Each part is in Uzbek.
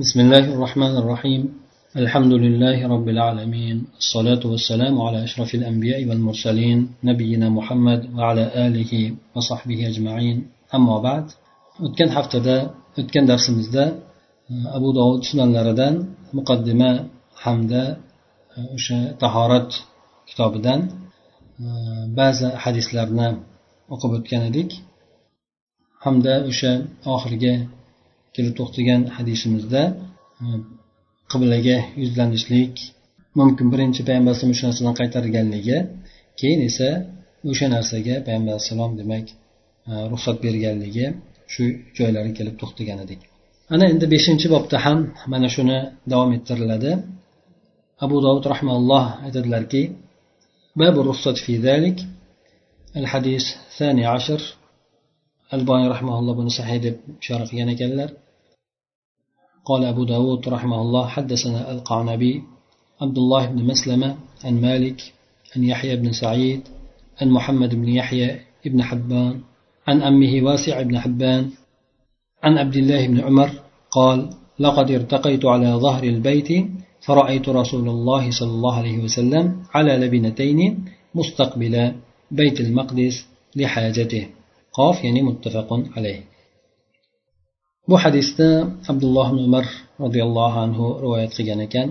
بسم الله الرحمن الرحيم الحمد لله رب العالمين الصلاة والسلام على أشرف الأنبياء والمرسلين نبينا محمد وعلى آله وصحبه أجمعين أما بعد o'tgan haftada o'tgan darsimizda abu dovud sunanlaridan muqaddima hamda o'sha tahorat kitobidan ba'zi hadislarni o'qib o'tgan edik hamda o'sha oxirgi kelib to'xtagan hadisimizda qiblaga yuzlanishlik mumkin birinchi payg'ambar alayhisalom o'sha narsadan qaytarganligi keyin esa o'sha narsaga payg'ambar alayhissalom demak ruxsat berganligi shu joylariga kelib to'xtagan edik ana endi beshinchi bobda ham mana shuni davom ettiriladi abu dovud rahmaulloh aytadilarki باب الرخصة في ذلك الحديث الثاني عشر الباني رحمه الله بن سعيد شارق ينكلر قال أبو داود رحمه الله حدثنا القعنبي عبد الله بن مسلمة عن مالك عن يحيى بن سعيد عن محمد بن يحيى بن حبان عن أمه واسع بن حبان عن عبد الله بن عمر قال لقد ارتقيت على ظهر البيت فرأيت رسول الله صلى الله عليه وسلم على لبنتين مستقبل بيت المقدس لحاجته qof ya'ni muttafaqun alayh. Bu hadisda abdulloh ibn umar roziyallohu anhu rivoyat qilgan ekan.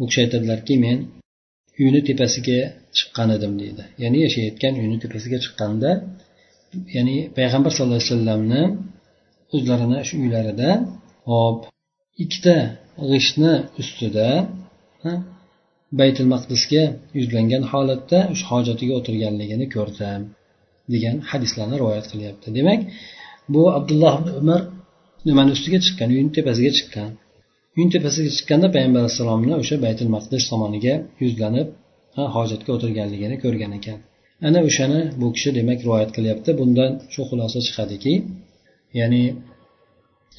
U kishi aytadilarki men uyni tepasiga chiqqan edim deydi. Ya'ni yashayotgan uyni tepasiga chiqqanda ya'ni payg'ambar sallallohu alayhi vasallamni o'zlarini shu uylarida hop ikkita g'ishtni ustida baytil maqdisga yuzlangan holatda o'sha hojatiga o'tirganligini ko'rdim degan hadislarni rivoyat qilyapti. Demak bu abdulloh umar nimani ustiga chiqqan? Uyni tepasiga chiqqan. Uyni tepasiga chiqqanda payg'ambar alayhissalomni o'sha baytul maqdis tomoniga yuzlanib hojatga o'tirganligini ko'rgan ekan. Ana o'shani bu kishi demak rivoyat qilyapti. Bundan shu xulosa chiqadiki ya'ni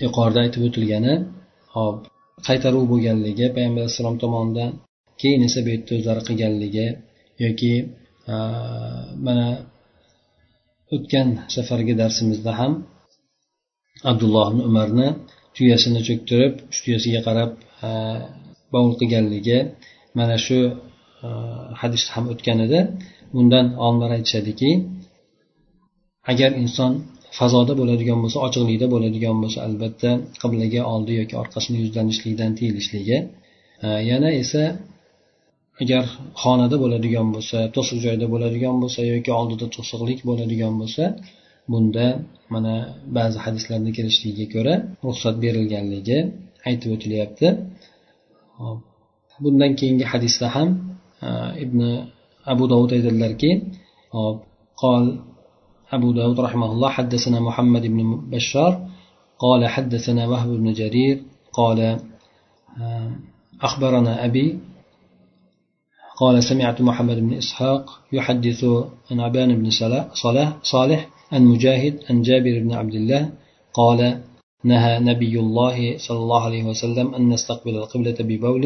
yuqorida aytib o'tilgani hop qaytaruv bo'lganligi payg'ambar alayhissalom tomonidan keyin esa bu yerda o'zlari qilganligi yoki mana o'tgan safargi darsimizda ham abdulloh ibn umarni tuyasini cho'ktirib uch tuyasiga qarab bovul qilganligi mana shu hadisda ham o'tgan edi. Bundan olimlar aytishadiki agar inson fazoda bo'ladigan bo'lsa ochiqlikda bo'ladigan bo'lsa albatta qiblaga oldi yoki orqasini yuzlanishlikdan tiyilishligi yana esa agar xonada bo'ladigan bo'lsa to'siq joyda bo'ladigan bo'lsa yoki oldida to'siqlik bo'ladigan bo'lsa bunda mana ba'zi hadislarda kelishligiga ko'ra ruxsat berilganligi aytib o'tilyapti bundan keyingi hadisda ham ibn abu dovud aytadilarki قال أبو داود رحمه الله حدثنا محمد بن بشار قال حدثنا وهب بن جرير قال أخبرنا أبي قال سمعت محمد بن إسحاق يحدث عن عبان بن صلاح صالح عن مجاهد عن جابر بن عبد الله قال نهى نبي الله صلى الله عليه وسلم أن نستقبل القبلة ببول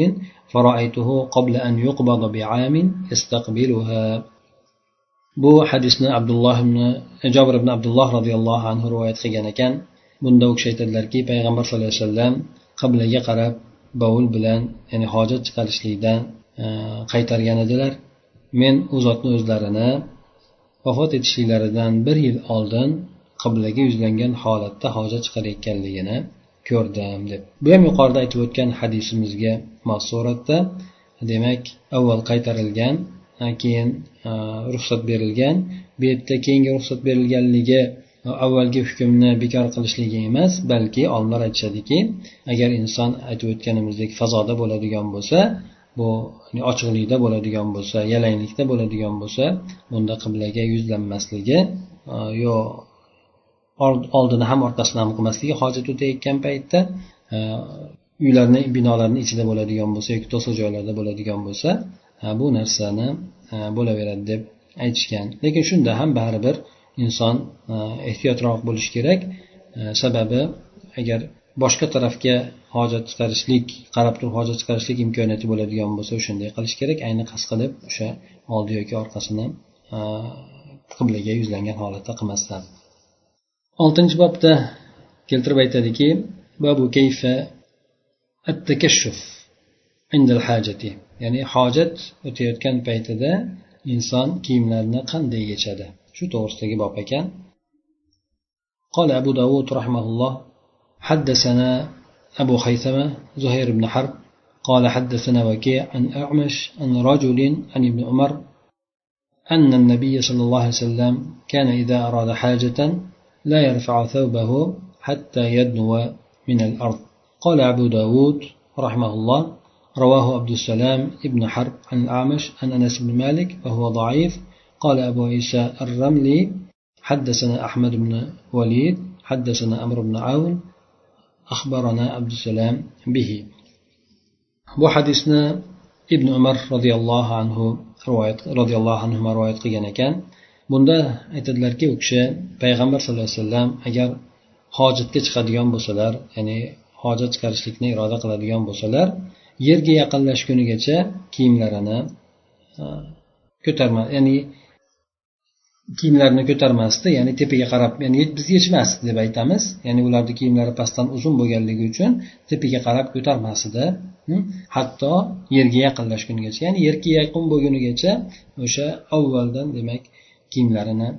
فرأيته قبل أن يقبض بعام يستقبلها bu hadisni abdulloh ibn jobir ibn abdulloh roziyallohu anhu rivoyat qilgan ekan bunda u kishi aytadilarki payg'ambar sallallohu alayhi vasallam qiblaga qarab bovul bilan ya'ni hojat chiqarishlikdan E, qaytargan edilar. Men u zotni o'zlarini vafot etishliklaridan bir yil oldin qiblaga yuzlangan holatda hojat chiqarayotganligini ko'rdim deb. Bu ham yuqorida aytib o'tgan hadisimizga mos suratda demak avval qaytarilgan keyin e, ruxsat berilgan. Bu yerda keyingi ruxsat berilganligi e, avvalgi hukmni bekor qilishligi emas balki olimlar aytishadiki agar inson aytib o'tganimizdek fazoda bo'ladigan bo'lsa bu ochiqlikda bo'ladigan bo'lsa yalanglikda bo'ladigan bo'lsa bunda qiblaga yuzlanmasligi yo oldini ham orqasini ham qilmasligi hojat o'tayotgan paytda uylarni binolarni ichida bo'ladigan bo'lsa yoki to'siq joylarda bo'ladigan bo'lsa bu narsani bo'laveradi deb aytishgan. Lekin shunda ham baribir inson ehtiyotroq bo'lishi kerak. Sababi agar boshqa tarafga hojat chiqarishlik qarab turib hojat chiqarishlik imkoniyati bo'ladigan bo'lsa o'shanday qilish kerak ayni qasd qilib o'sha oldi yoki orqasini qiblaga yuzlangan holatda qilmasdan oltinchi bobda keltirib aytadiki babu kayfa التكشف عند الحاجة ya'ni hojat o'tayotgan paytida inson kiyimlarini qanday yechadi shu to'g'risidagi bob ekan قال أبو داود رحمه الله حدثنا أبو خيثمة زهير بن حرب قال حدثنا وكيع عن أعمش عن رجل عن ابن عمر أن النبي صلى الله عليه وسلم كان إذا أراد حاجة لا يرفع ثوبه حتى يدنو من الأرض. قال أبو داود رحمه الله رواه عبد السلام ابن حرب عن الأعمش عن أنس بن مالك وهو ضعيف. قال أبو عيسى الرملي حدثنا أحمد بن وليد حدثنا أمر بن عون أخبرنا عبد السلام به bu hadisni ibn umar roziyallohu anhu rivoyat roziyallohu anhu rivoyat qilgan ekan bunda aytadilarki u kishi payg'ambar sallallohu alayhi vasallam agar hojatga chiqadigan bo'lsalar ya'ni hojat chiqarishlikni iroda qiladigan bo'lsalar yerga yaqinlashgunigacha kiyimlarini ko'tarma ya'ni kiyimlarini ko'tarmasdi ya'ni tepaga qarab ya'ni biz yechmasdi deb aytamiz. Ya'ni ularni kiyimlari pastdan uzun bo'lganligi uchun tepaga qarab ko'tarmasdi hm? hatto yerga yaqinlashgungacha ya'ni yerga yaqin bo'lgunigacha o'sha avvaldan demak kiyimlarini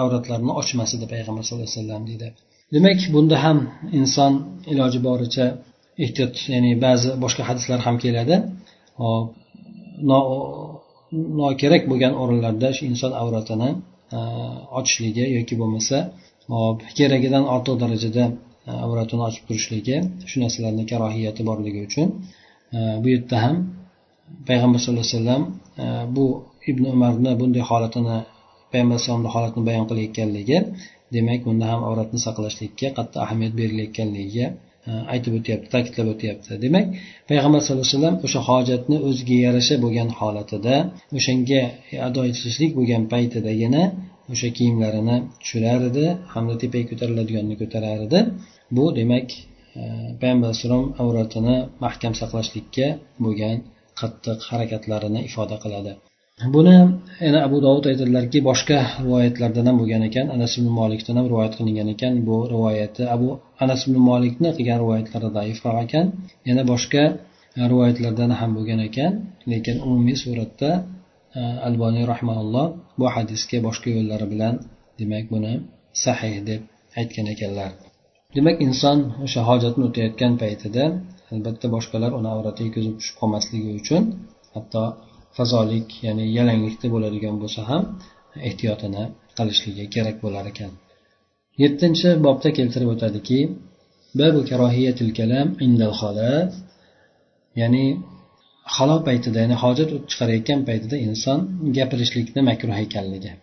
avratlarini ochmas edi payg'ambar sallallohu alayhi vasallam deydi. Demak bunda ham inson iloji boricha ehtiyot ya'ni ba'zi boshqa hadislar ham keladi. Hop nokerak bo'lgan o'rinlarda shu inson avratini e, ochishligi yoki bo'lmasa hop keragidan ortiq darajada e, avratini ochib turishligi shu narsalarni karohiyati borligi uchun e, bu yerda ham payg'ambar sallallohu alayhi vasallam bu ibn umarni bunday holatini payg'ambar alayhisalomni holatini bayon qilayotganligi demak bunda ham avratni saqlashlikka qattiq ahamiyat berilayotganligiga aytib o'tyapti ta'kidlab o'tyapti. Demak payg'ambar sallallohu alayhi vasallam o'sha hojatni o'ziga yarasha bo'lgan holatida o'shanga ado etishlik bo'lgan paytidagina o'sha kiyimlarini tushirar edi hamda tepaga ko'tariladiganini ko'tarar edi. Bu demak e, payg'ambar alayhissalom avratini mahkam saqlashlikka bo'lgan qattiq harakatlarini ifoda qiladi. Buni yana abu dovud aytadilarki boshqa rivoyatlardan ham bo'lgan ekan. Anas ibn molikdan ham rivoyat qilingan ekan. Bu rivoyati abu anas ibn molikni qilgan rivoyatlari zaifroq ekan. Yana boshqa rivoyatlardan ham bo'lgan ekan. Lekin umumiy suratda e, alboniy rahmaulloh bu hadisga boshqa yo'llari bilan demak buni sahih deb aytgan ekanlar. Demak inson o'sha hojatni o'tayotgan paytida albatta boshqalar uni avratiga ko'zi tushib qolmasligi uchun hatto fazolik ya'ni yalanglikda bo'ladigan bo'lsa ham ehtiyotini qilishligi kerak bo'lar ekan yettinchi bobda keltirib o'tadiki ya'ni halo paytida ya'ni hojat chiqarayotgan paytida inson gapirishlikni makruh ekanligi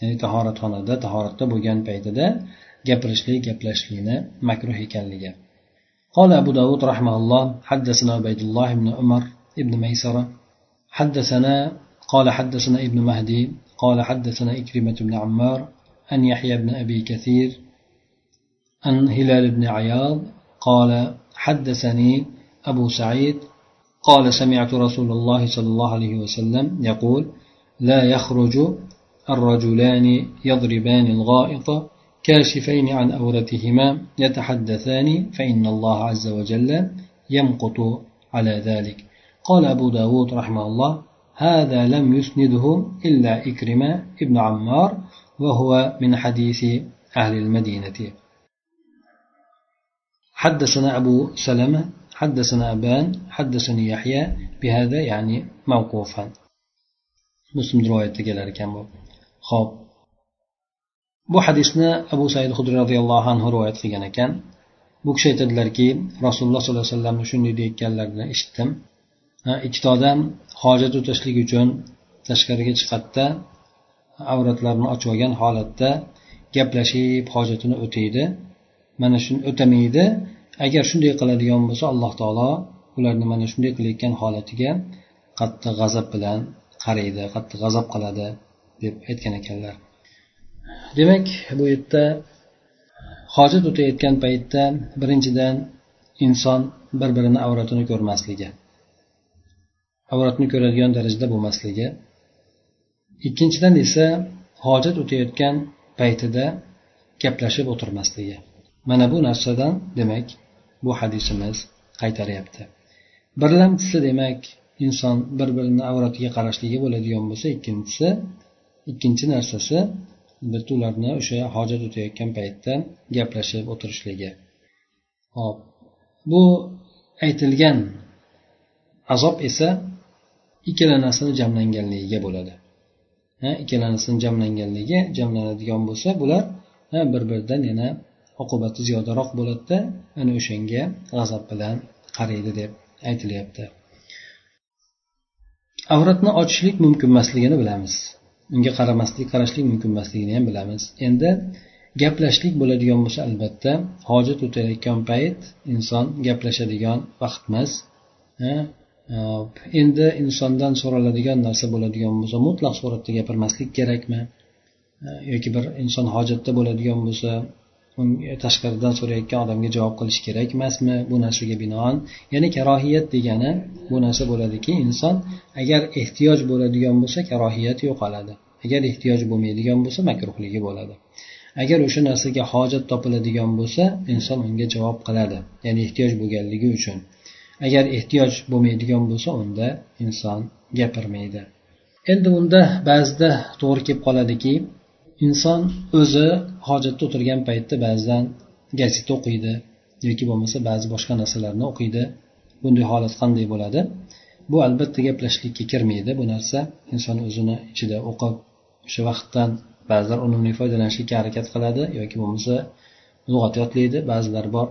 ya'ni tahoratxonada tahoratda bo'lgan paytida gapirishlik gaplashishlikni makruh ekanligi قال أبو داود رحمه الله حدثنا عبيد الله بن عمر بن ميسرة حدثنا قال حدثنا ابن مهدي قال حدثنا إكرمة بن عمار أن يحيى بن أبي كثير أن هلال بن عياض قال حدثني أبو سعيد قال سمعت رسول الله صلى الله عليه وسلم يقول لا يخرج الرجلان يضربان الغائط كاشفين عن أورتهما يتحدثان فإن الله عز وجل يمقت على ذلك. قال أبو داود رحمه الله هذا لم يسنده إلا إكرمة ابن عمار وهو من حديث أهل المدينة حدثنا أبو سلمة حدثنا أبان حدثني يحيى بهذا يعني موقوفا مسلم رواية تقال كان خب bu hadisni abu said hudriy roziyallohu anhu rivoyat qilgan ekan bu kishi aytadilarki rasululloh sollallohu alayhi vasallamni shunday deyayotganlarini eshitdim ikkita odam hojat o'tashlik uchun tashqariga chiqadida avratlarini ochib olgan holatda gaplashib hojatini o'taydi. Mana shuni o'tamaydi. Agar shunday qiladigan bo'lsa alloh taolo ularni mana shunday qilayotgan holatiga qattiq g'azab bilan qaraydi qattiq g'azab qiladi deb aytgan ekanlar. Demak bu yerda hojat o'tayotgan paytda birinchidan inson bir birini avratini ko'rmasligi. Avratni ko'radigan darajada bo'lmasligi. Ikkinchidan esa hojat o'tayotgan paytida gaplashib o'tirmasligi. Mana bu narsadan demak bu hadisimiz qaytaryapti. Birlamchisi demak inson bir birini avratiga qarashligi bo'ladigan bo'lsa ikkinchisi ikkinchi narsasi albatta ularni o'sha hojat o'tayotgan paytda gaplashib o'tirishligi. Hop bu aytilgan azob esa ikkala narsani jamlanganligiga bo'ladi. Ikkala narsani jamlanganligi jamlanadigan bo'lsa bular bir biridan yana oqibati ziyodaroq bo'ladida ana o'shanga g'azab bilan qaraydi deb aytilyapti. Avratni ochishlik mumkin emasligini bilamiz. Unga qaramaslik qarashlik mumkin emasligini ham bilamiz. Endi gaplashlik bo'ladigan bo'lsa albatta hojat o'tayotgan payt inson gaplashadigan vaqt emas endi insondan so'raladigan narsa bo'ladigan bo'lsa mutlaq suratda gapirmaslik kerakmi? Yoki bir inson hojatda bo'ladigan bo'lsa e, tashqaridan so'rayotgan odamga javob qilish kerak emasmi bu narsaga binoan? Ya'ni karohiyat degani bu narsa bo'ladiki inson agar ehtiyoj bo'ladigan bo'lsa karohiyat yo'qoladi. Agar ehtiyoj bo'lmaydigan bo'lsa makruhligi bo'ladi. Agar o'sha narsaga hojat topiladigan bo'lsa inson unga javob qiladi. Ya'ni ehtiyoj bo'lganligi uchun. Agar ehtiyoj bo'lmaydigan bo'lsa unda inson gapirmaydi. Endi unda ba'zida to'g'ri kelib qoladiki inson o'zi hojatda o'tirgan paytda ba'zidan gazeta o'qiydi yoki bo'lmasa ba'zi boshqa narsalarni o'qiydi. Bunday holat qanday bo'ladi? Bu albatta gaplashishlikka kirmaydi. Bu narsa inson o'zini ichida o'qib o'sha vaqtdan ba'zilar unumli foydalanishlikka harakat qiladi yoki bo'lmasa lug'at yodlaydi. Ba'zilar bor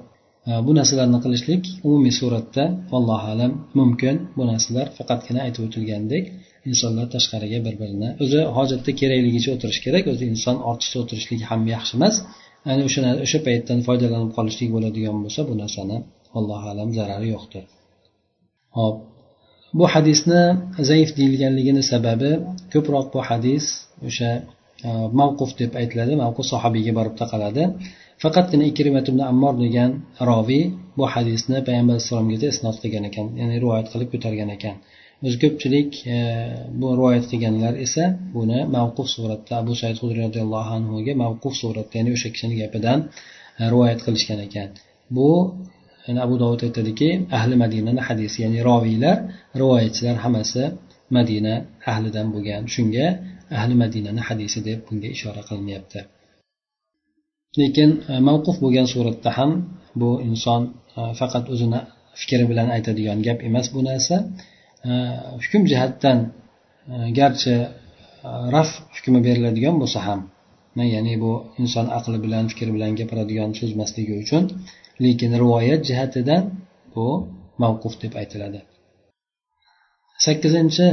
Э, bu narsalarni qilishlik umumiy suratda allohu alam mumkin. Bu narsalar faqatgina aytib o'tilgandek insonlar tashqariga bir birini o'zi hojatda kerakligicha o'tirish kerak o'zi inson ortiqcha o'tirishlik ham yaxshi emas. Ya'ni o'sha o'sha paytdan foydalanib qolishlik bo'ladigan bo'lsa bu narsani allohu alam zarari yo'qdir. Hop bu hadisni zaif deyilganligini sababi ko'proq bu hadis o'sha e, mavquf deb aytiladi mavquf sahobiyga borib taqaladi. Faqatgina ikrimat ibn ammor degan roviy bu hadisni payg'ambar alayhissalomgacha isnot qilgan ekan ya'ni rivoyat qilib ko'targan ekan. O'zi ko'pchilik e, bu rivoyat qilganlar esa buni mavquf suratda abu said hudriy roziyallohu anhuga mavquf suratda ya'ni o'sha kishini gapidan e, rivoyat qilishgan ekan. Bu yani abu dovud aytadiki ahli madinani hadisi ya'ni roviylar rivoyatchilar hammasi madina ahlidan bo'lgan. Shunga ahli madinani hadisi deb bunga ishora qilinyapti. Lekin e, mavquf bo'lgan suratda ham bu inson e, faqat o'zini fikri bilan aytadigan gap emas bu narsa. E, hukm jihatdan e, garchi raf hukmi beriladigan bo'lsa ham ya'ni bu inson aqli bilan fikri bilan gapiradigan so'z emasligi uchun lekin rivoyat jihatidan bu mavquf deb aytiladi. Sakkizinchi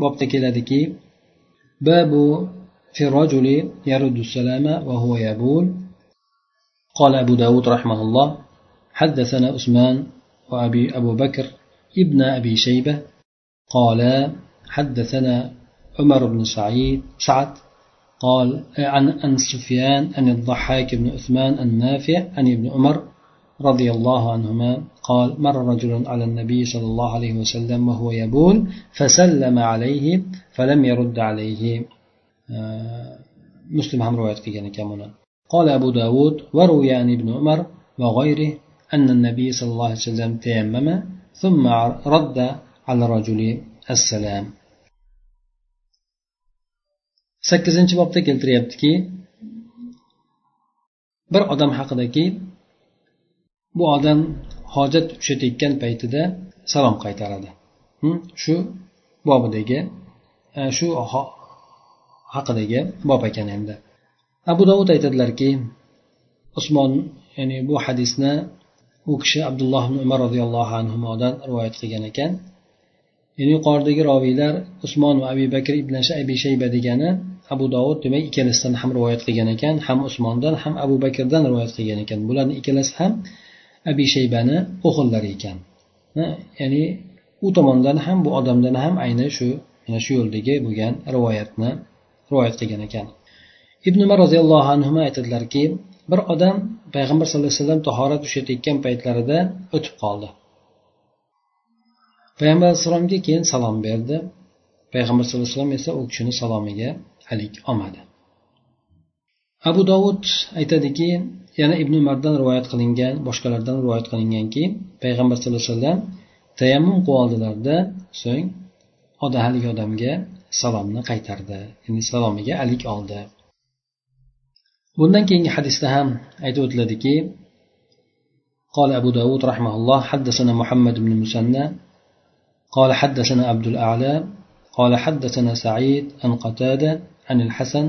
bobda keladiki babu في الرجل يرد السلام وهو يبول. قال أبو داود رحمه الله حدثنا عثمان وأبي أبو بكر ابن أبي شيبة قال حدثنا عمر بن سعيد سعد قال عن عن سفيان عن الضحاك بن عثمان النافع عن ابن عمر رضي الله عنهما قال مر رجل على النبي صلى الله عليه وسلم وهو يبول فسلم عليه فلم يرد عليه. مسلم هم رواية كان قال أبو داود وروي عن ابن عمر وغيره أن النبي صلى الله عليه وسلم تيمم ثم رد على الرجل السلام sakkizinchi bobda keltiryaptiki bir odam haqidaki bu odam hojat ushlatayotgan paytida salom qaytaradi shu bobidagi e, shu haqidagi bob ekan endi. Abu dovud aytadilarki usmon ya'ni bu hadisni u kishi abdulloh ibn umar roziyallohu anhudan rivoyat qilgan ekan. Ya'ni yuqoridagi roviylar usmon va abi bakr ibn abi shayba degani abu dovud demak ikkalasidan ham rivoyat qilgan ekan ham usmondan ham abu bakrdan rivoyat qilgan ekan. Bularni ikkalasi ham abi shaybani o'g'illari ekan. Ya'ni u tomondan ham bu odamdan ham ayni shu mana shu yo'ldagi bo'lgan rivoyatni rivoyat qilgan ekan. Ibn umar roziyallohu anhu aytadilarki bir odam payg'ambar sallallohu alayhi vasallam tahorat ushlayotgan paytlarida o'tib qoldi. Payg'ambar alayhissalomga keyin salom berdi. Payg'ambar sallallohu alayhi vasallam esa u kishini salomiga alik olmadi. Abu dovud aytadiki yana ibn umardan rivoyat qilingan boshqalardan rivoyat qilinganki payg'ambar sallallohu alayhi vasallam tayammum qilib oldilarda so'ng haligi odamga salomni qaytardi. Ya'ni salomiga alik oldi. Bundan keyingi hadisda ham aytib o'tiladiki قال أبو داود رحمه الله حدثنا محمد بن مسنى قال حدثنا عبد الأعلى قال حدثنا سعيد عن قتادة عن الحسن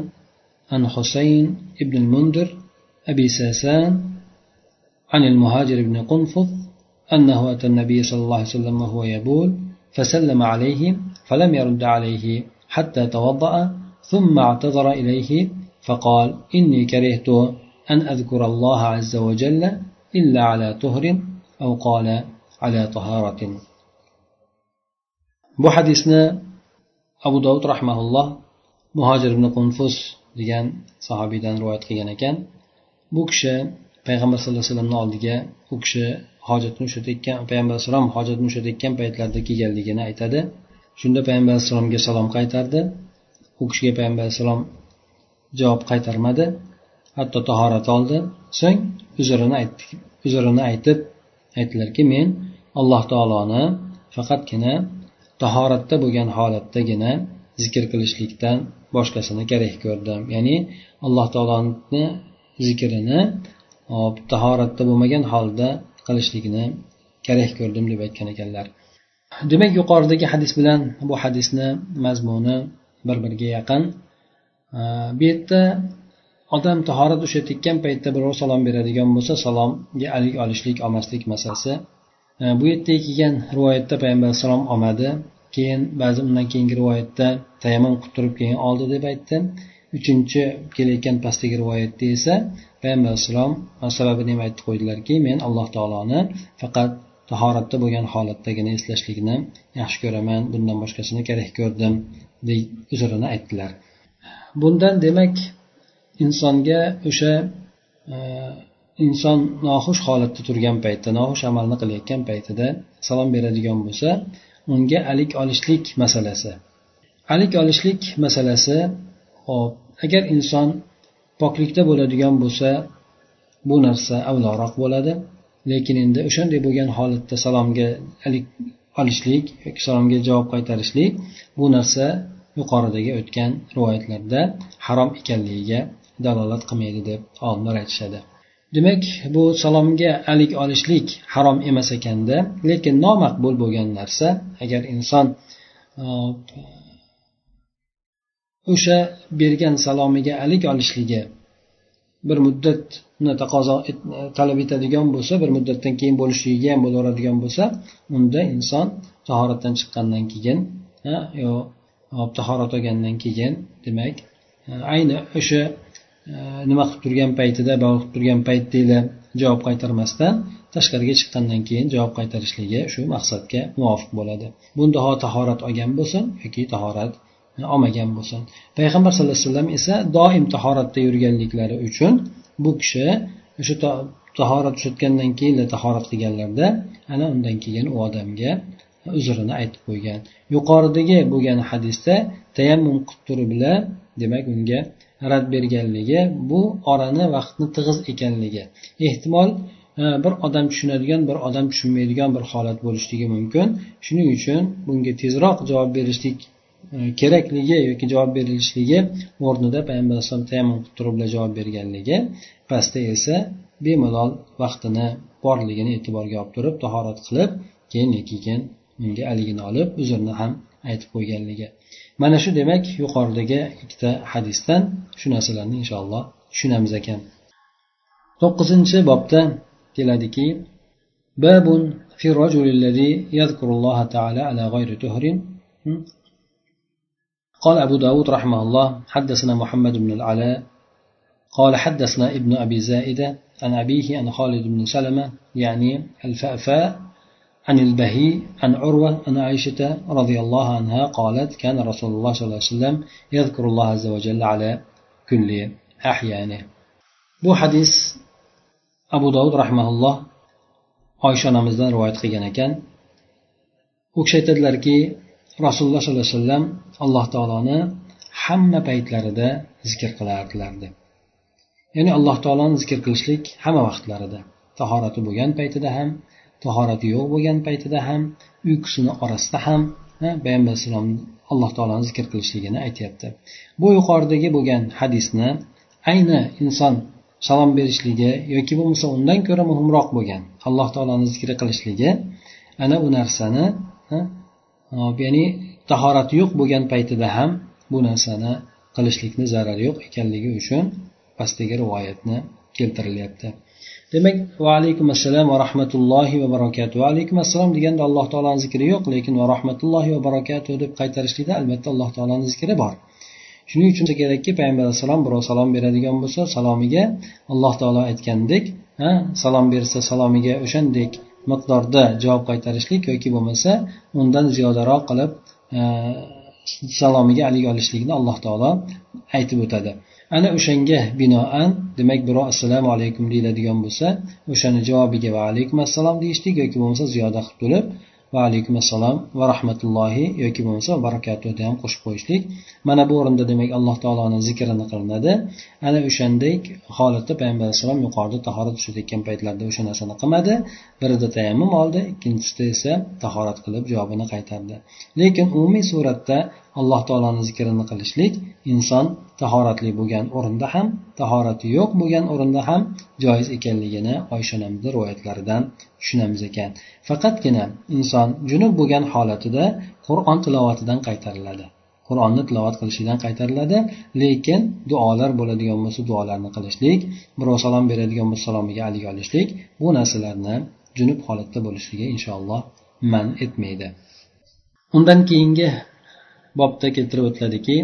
عن حسين بن المنذر أبي ساسان عن المهاجر بن قنفذ أنه أتى النبي صلى الله عليه وسلم وهو يبول فسلم عليه فلم يرد عليه حتى توضأ ثم اعتذر إليه فقال إني كرهت أن أذكر الله عز وجل إلا على طهر أو قال على طهارة bu hadisni abu dovud rahmaulloh muhojir ibn qunfus degan sahobiydan rivoyat qilgan ekan bu kishi payg'ambar sallallohu alayhi vasallamni oldiga u kishi hojatni ushlatayotgan payg'ambar alayhisalom hojatni ushlatayotgan paytlarida kelganligini aytadi Shunda payg'ambar alayhissalomga salom qaytardi. U kishiga payg'ambar alayhissalom javob qaytarmadi. Hatto tahorat oldi. So'ng uzrini aytdi uzrini aytib aytdilarki men alloh taoloni faqatgina tahoratda bo'lgan holatdagina zikr qilishlikdan boshqasini kerak ko'rdim. Ya'ni alloh taoloni zikrini tahoratda bo'lmagan holda qilishlikni kerak ko'rdim deb aytgan ekanlar. Demak yuqoridagi hadis bilan bu hadisni mazmuni bir biriga yaqin bu yerda odam tahorat ushlayotgan paytda birov salom beradigan bo'lsa salomga alik olishlik olmaslik masalasi. Bu yerda kelgan rivoyatda payg'ambar alayhissalom olmadi keyin ba'zi undan keyingi rivoyatda tayammum qilib turib keyin oldi deb aytdi. Uchinchi kelayotgan pastdagi rivoyatda esa payg'ambar alayhissalom sababini ham aytib qo'ydilarki men alloh taoloni faqat tahoratda bo'lgan holatdagina eslashlikni yaxshi ko'raman bundan boshqasini kerak ko'rdim deb uzrini aytdilar. Bundan demak insonga o'sha e, inson noxush holatda turgan paytda noxush amalni qilayotgan paytida salom beradigan bo'lsa unga alik olishlik masalasi. Alik olishlik masalasi hop agar inson poklikda bo'ladigan bo'lsa bu narsa avloroq bo'ladi. Lekin endi o'shanday bo'lgan holatda salomga olishlik yoki salomga javob qaytarishlik bu narsa yuqoridagi o'tgan rivoyatlarda harom ekanligiga dalolat qilmaydi deb olimlar aytishadi. Demak bu salomga alik olishlik harom emas ekanda lekin nomaqbul bo'lgan narsa agar inson e, o'sha bergan salomiga alik olishligi bir uni taqozo talab etadigan bo'lsa bir muddatdan keyin bo'lishligiga ham bo'laveradigan bo'lsa unda inson tahoratdan chiqqandan keyin yo tahorat olgandan keyin demak ayni o'sha e, nima qilib turgan paytida bog'liq qilib turgan paytdagilar javob qaytarmasdan tashqariga chiqqandan keyin javob qaytarishligi shu maqsadga muvofiq bo'ladi. Bunda ho tahorat olgan bo'lsin yoki tahorat e, olmagan bo'lsin. Payg'ambar sallallohu alayhi vasallam esa doim tahoratda yurganliklari uchun bu kishi o'sha tahorat tushayotgandan keyin tahorat qilganlarda ana undan keyin u odamga uzrini aytib qo'ygan. Yuqoridagi bo'lgan hadisda tayammum qilib turib bilan demak unga rad berganligi bu orani vaqtni tig'iz ekanligi. Ehtimol e, bir odam tushunadigan bir odam tushunmaydigan bir holat bo'lishligi mumkin. Shuning uchun bunga tezroq javob berishlik kerakligi yoki javob berilishligi o'rnida payg'ambar alayhisalom tayammum qilib turib javob berganligi pastda esa bemalol vaqtini borligini e'tiborga olib turib tahorat qilib keyin keyin unga aligini olib uzrni ham aytib qo'yganligi mana shu demak yuqoridagi ikkita hadisdan shu narsalarni inshaalloh tushunamiz ekan to'qqizinchi bobda keladiki babun في الرجل الذي يذكر الله تعالى على غير تهر قال أبو داود رحمه الله حدثنا محمد بن العلاء قال حدثنا ابن أبي زائدة عن أبيه عن خالد بن سلمة يعني الفأفاء عن البهي عن عروة عن عائشة رضي الله عنها قالت كان رسول الله صلى الله عليه وسلم يذكر الله عز وجل على كل أحيانه bu hadis abu dovud rahmaulloh oysha onamizdan rivoyat qilgan ekan u kishi aytadilarki rasululloh sollallohu alayhi vasallam alloh taoloni hamma paytlarida zikr qilardilar deb ya'ni alloh taoloni zikr qilishlik hamma vaqtlarida. Tahorati bo'lgan paytida ham tahorati yo'q bo'lgan paytida ham uyqusini orasida ham payg'ambar alayhissalom alloh taoloni zikr qilishligini aytyapti. Bu yuqoridagi bo'lgan hadisni ayni inson salom berishligi yoki bo'lmasa undan ko'ra muhimroq bo'lgan alloh taoloni zikri qilishligi ana u narsani ya'ni tahorati yo'q bo'lgan paytida ham bu narsani qilishlikni zarari yo'q ekanligi uchun pastdagi rivoyatni keltirilyapti. Demak va alaykum assalom va rahmatullohi va barakatuh. Va alaykum assalom deganda alloh taoloni zikri yo'q lekin va rahmatullohi va barakatuh deb qaytarishlikda albatta alloh taoloni zikri bor. Shuning uchun kerakki payg'ambar alayhissalom birov salom beradigan bo'lsa salomiga alloh taolo aytgandek salom bersa salomiga o'shandek miqdorda javob qaytarishlik yoki bo'lmasa undan ziyodaroq qilib e, salomiga alik olishlikni alloh taolo aytib o'tadi. Ana o'shanga binoan demak birov assalomu alaykum deyiladigan bo'lsa o'shani javobiga va alaykum assalom deyishlik yoki bo'lmasa ziyoda qilib turib va alaykum assalom va rahmatullohi yoki bo'lmasa barakatuhni ham qo'shib qo'yishlik. Mana bu o'rinda demak alloh taoloni zikrini qilinadi. Ana o'shandek holatda payg'ambar alayhissalom yuqorida tahorat tushayotgan paytlarda o'sha narsani qilmadi. Birida tayammum oldi ikkinchisida esa tahorat qilib javobini qaytardi. Lekin umumiy suratda alloh taoloni zikrini qilishlik inson tahoratli bo'lgan o'rinda ham tahorati yo'q bo'lgan o'rinda ham joiz ekanligini oysha onamizni rivoyatlaridan tushunamiz ekan. Faqatgina inson junub bo'lgan holatida qur'on tilovatidan qaytariladi. Qur'onni tilovat qilishidan qaytariladi lekin duolar bo'ladigan bo'lsa duolarni qilishlik birov salom beradigan bo'lsa salomiga alik olishlik bu narsalarni junub holatda bo'lishligi inshaalloh man etmaydi. Undan keyingi bobda keltirib o'tiladiki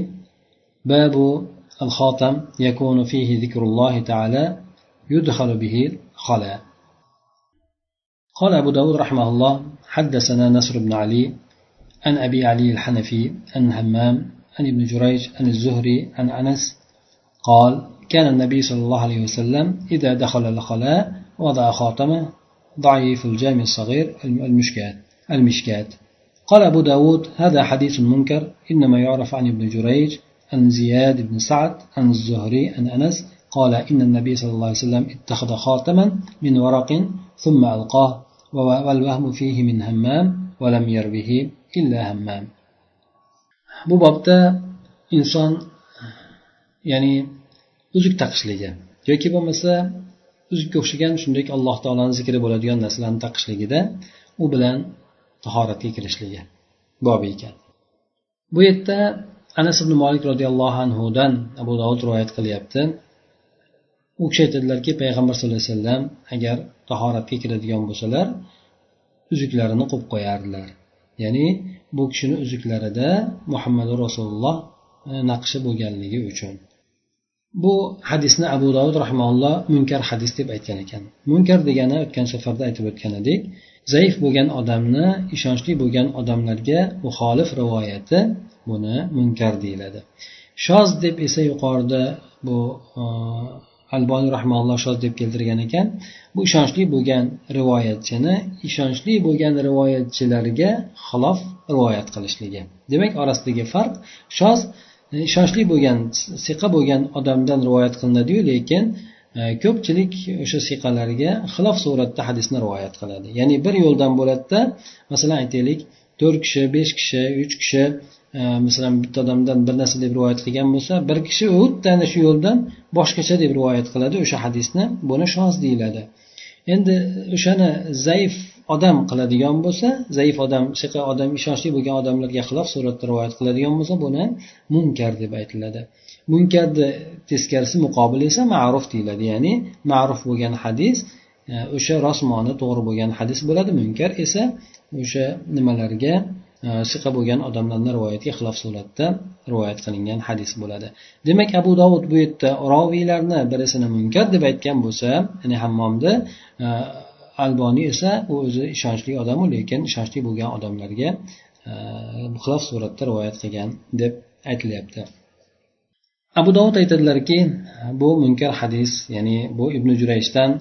babu الخاتم يكون فيه ذكر الله تعالى يدخل به خلا قال أبو داود رحمه الله حدثنا نصر بن علي عن أبي علي الحنفي عن همام عن ابن جريج عن الزهري عن أنس قال كان النبي صلى الله عليه وسلم إذا دخل الخلاء وضع خاتمه ضعيف الجامع الصغير المشكات المشكات. قال أبو داود هذا حديث منكر إنما يعرف عن ابن جريج عن زياد بن سعد عن الزهري عن أنس قال إن النبي صلى الله عليه وسلم اتخذ خاتما من ورق ثم ألقاه والوهم فيه من همام ولم يربه إلا همام bu bobda inson ya'ni uzuk taqishligi yoki bo'lmasa uzukka o'xshagan shunday alloh taoloni zikri bo'ladigan narsalarni taqishligida u bilan tahoratga kirishligi bobi ekan bu yerda anas ibn molik roziyallohu anhudan abu dovud rivoyat qilyapti. U kishi aytadilarki payg'ambar sallallohu alayhi vasallam agar tahoratga kiradigan bo'lsalar uzuklarini qo'yib qo'yardilar. Ya'ni bu kishini uzuklarida muhammad rasululloh e, naqshi bo'lganligi uchun. Bu hadisni abu dovud rahmaulloh munkar hadis deb aytgan ekan. Munkar degani o'tgan safarda aytib o'tgan edik zaif bo'lgan odamni ishonchli bo'lgan odamlarga muxolif rivoyati buni munkar deyiladi. Shoz deb esa yuqorida bu e, alboniy rahmaulloh shoz deb keltirgan ekan. Bu ishonchli bo'lgan rivoyatchini ishonchli bo'lgan rivoyatchilarga xilof rivoyat qilishligi. Demak orasidagi farq shoz e, ishonchli bo'lgan siqa bo'lgan odamdan rivoyat qilinadiyu lekin e, ko'pchilik o'sha siqalarga xilof suratda hadisni rivoyat qiladi. Ya'ni bir yo'ldan bo'ladida masalan aytaylik to'rt kishi besh kishi uch kishi masalan bitta odamdan bir narsa deb rivoyat qilgan bo'lsa bir kishi u shu yo'ldan boshqacha deb rivoyat qiladi o'sha hadisni buni shoz deyiladi. Endi o'shani zaif odam qiladigan bo'lsa zaif odam shunaqa odam ishonchli bo'lgan odamlarga xilof suratda rivoyat qiladigan bo'lsa buni munkar deb aytiladi. Munkarni teskarisi muqobil esa ma'ruf deyiladi ya'ni ma'ruf bo'lgan hadis e, o'sha rosmoni to'g'ri bo'lgan hadis bo'ladi munkar esa o'sha nimalarga E, siqa bo'lgan odamlarni rivoyatga xilof suratda rivoyat qilingan hadis bo'ladi. Demak abu dovud bu yerda roviylarni birisini munkar deb aytgan bo'lsa ya'ni hammomni e, alboniy esa u o'zi ishonchli odamu lekin ishonchli bo'lgan odamlarga e, xilof suratda rivoyat qilgan deb aytilyapti. Abu dovud aytadilarki bu munkar hadis ya'ni bu ibn jurayshdan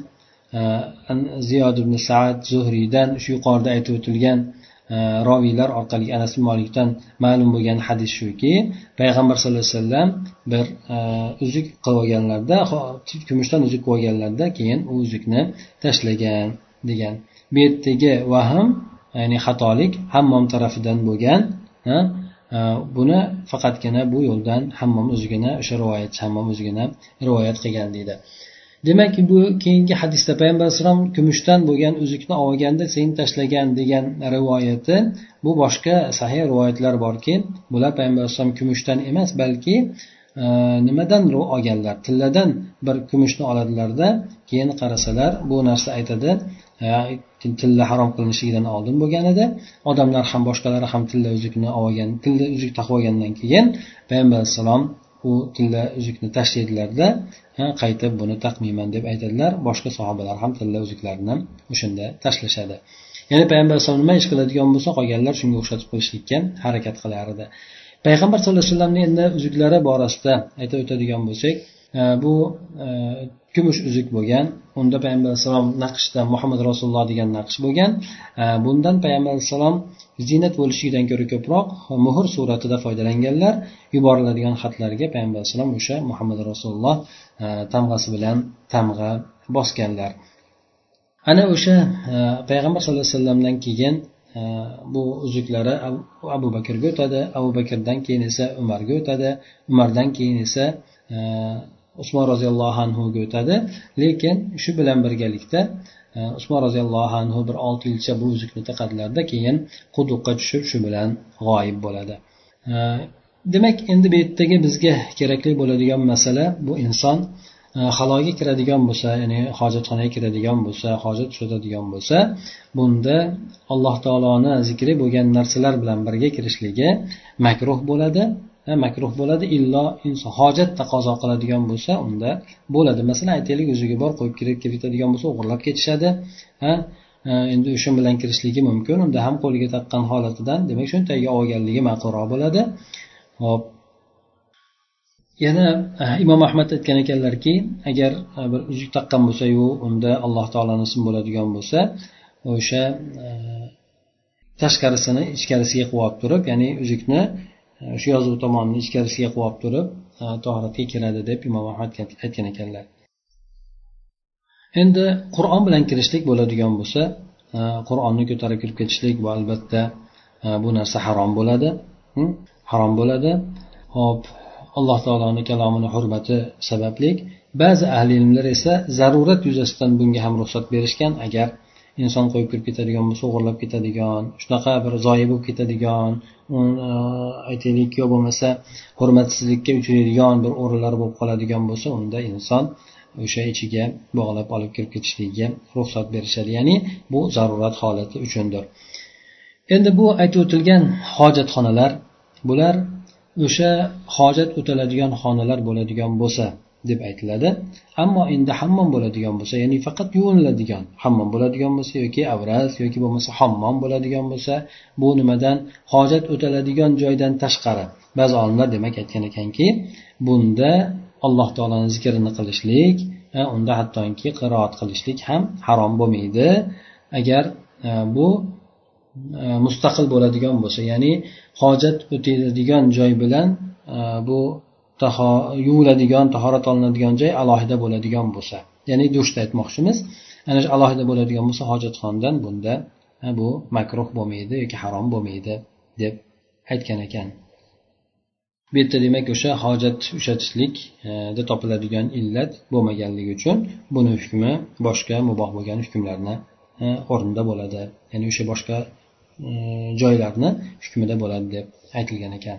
ziyod ibn saad zuhriydan shu yuqorida aytib o'tilgan E, roviylar orqali anas molikdan ma'lum bo'lgan hadis shuki payg'ambar sallallohu alayhi vasallam bir e, uzuk qilib olganlarida kumushdan uzuk qilib olganlarida keyin u uzukni tashlagan degan. Bu yerdagi vahm ya'ni xatolik hammom tarafidan bo'lgan e, buni faqatgina bu yo'ldan hammom o'zigina o'sha rivoyatchi hammom o'zigina rivoyat qilgan deydi. Demak bu keyingi hadisda payg'ambar alayhisalom kumushdan bo'lgan uzukni olganda sen tashlagan degan rivoyati bu boshqa sahih rivoyatlar borki bular payg'ambar alayhisalom kumushdan emas balki e, nimadan olganlar tilladan bir kumushni oladilarda keyin qarasalar bu narsa aytadi e, tilla harom qilinishligidan oldin bo'lgan edi. Odamlar ham boshqalari ham tilla uzukni olgan tilla uzuk taqib olgandan keyin payg'ambar alayhissalom u tilla uzukni tashlaydilarda qaytib buni taqmayman deb aytadilar. Boshqa sahobalar ham tilla uzuklarni o'shanda tashlashadi. Ya'ni payg'ambar alayhisalom nima ish qiladigan bo'lsa qolganlar shunga o'xshatib qo'yishlikka harakat qilar edi payg'ambar sallallohu alayhi vasallamni endi uzuklari borasida aytib o'tadigan bo'lsak e, bu e, kumush uzuk bo'lgan unda payg'ambar alayhissalom naqshda muhammad rasululloh degan naqsh bo'lgan e, bundan payg'ambar alayhissalom ziynat bo'lishligidan ko'ra ko'proq muhr suratida foydalanganlar yuboriladigan xatlarga payg'ambar alayhissalom o'sha muhammad rasululloh e, tamg'asi bilan tamg'a bosganlar. Ana o'sha e, payg'ambar sallallohu alayhi vasallamdan keyin bu uzuklari abu bakrga o'tadi abu bakrdan keyin esa umarga o'tadi umardan keyin esa usmon roziyallohu anhuga o'tadi. Lekin shu bilan birgalikda e, usmon roziyallohu anhu bir olti yilcha bu uzukni taqadilarda keyin quduqqa tushib shu bilan g'oyib bo'ladi. E, demak endi bu yerdagi bizga kerakli bo'ladigan masala bu inson e, haloga kiradigan bo'lsa ya'ni hojatxonaga kiradigan bo'lsa hojat tushiradigan bo'lsa bunda alloh taoloni zikri bo'lgan narsalar bilan birga kirishligi makruh bo'ladi. Makruh bo'ladi illo hojat taqozo qiladigan bo'lsa unda bo'ladi. Masalan aytaylik o'ziga bor qo'yib kirib ketadigan bo'lsa o'g'irlab ketishadi. Ha endi o'sha bilan kirishligi mumkin. Unda ham qo'liga taqqan holatidan demak cho'ntagiga olganligi ma'qulroq bo'ladi. Hop yana imom ahmad aytgan ekanlarki agar bir uzuk taqqan bo'lsayu unda alloh taoloni ismi bo'ladigan bo'lsa o'sha tashqarisini ichkarisiga qilib olib turib ya'ni uzukni Э, shu yozuv tomonni ichkarisiga qilib olib turib e, tohratga kiradi deb imom ahmad aytgan ekanlar. Endi qur'on bilan kirishlik bo'ladigan bo'lsa e, qur'onni ko'tarib kirib ketishlik bu albatta e, bu narsa harom bo'ladi harom bo'ladi. Hop alloh taoloni kalomini hurmati sababli ba'zi ahli ilmlar esa zarurat yuzasidan bunga ham ruxsat berishgan agar inson qo'yib kirib ketadigan bo'lsa o'g'irlab ketadigan shunaqa bir zoyi bo'lib ketadigan e, aytaylik yo bo'lmasa hurmatsizlikka uchraydigan bir o'rinlar bo'lib qoladigan bo'lsa unda inson o'sha ichiga bog'lab olib kirib ketishligiga ruxsat berishadi. Ya'ni bu zarurat holati uchundir. Endi bu aytib o'tilgan hojatxonalar bular o'sha hojat o'taladigan xonalar bo'ladigan bo'lsa deb aytiladi. Ammo endi hammom bo'ladigan bo'lsa ya'ni faqat yuviniladigan hammom bo'ladigan bo'lsa yoki avraz yoki bo'lmasa hammom bo'ladigan bo'lsa bu nimadan hojat o'taladigan joydan tashqari ba'zi olimlar demak aytgan ekanki bunda alloh taoloni zikrini qilishlik unda hattoki qiroat qilishlik ham harom bo'lmaydi. Agar e, bu e, mustaqil bo'ladigan bo'lsa ya'ni hojat o'tadigan joy bilan e, bu yuviladigan tahorat olinadigan joy alohida bo'ladigan bo'lsa. Ya'ni dushda aytmoqchimiz ana shu alohida bo'ladigan bo'lsa hojatxondan bunda bu makruh bo'lmaydi yoki harom bo'lmaydi deb aytgan ekan. Bu yerda demak o'sha hojat ushatishlikda e, topiladigan illat bo'lmaganligi uchun buni hukmi boshqa muboh bo'lgan hukmlarni e, o'rnida bo'ladi. Ya'ni o'sha boshqa e, joylarni hukmida bo'ladi deb aytilgan ekan.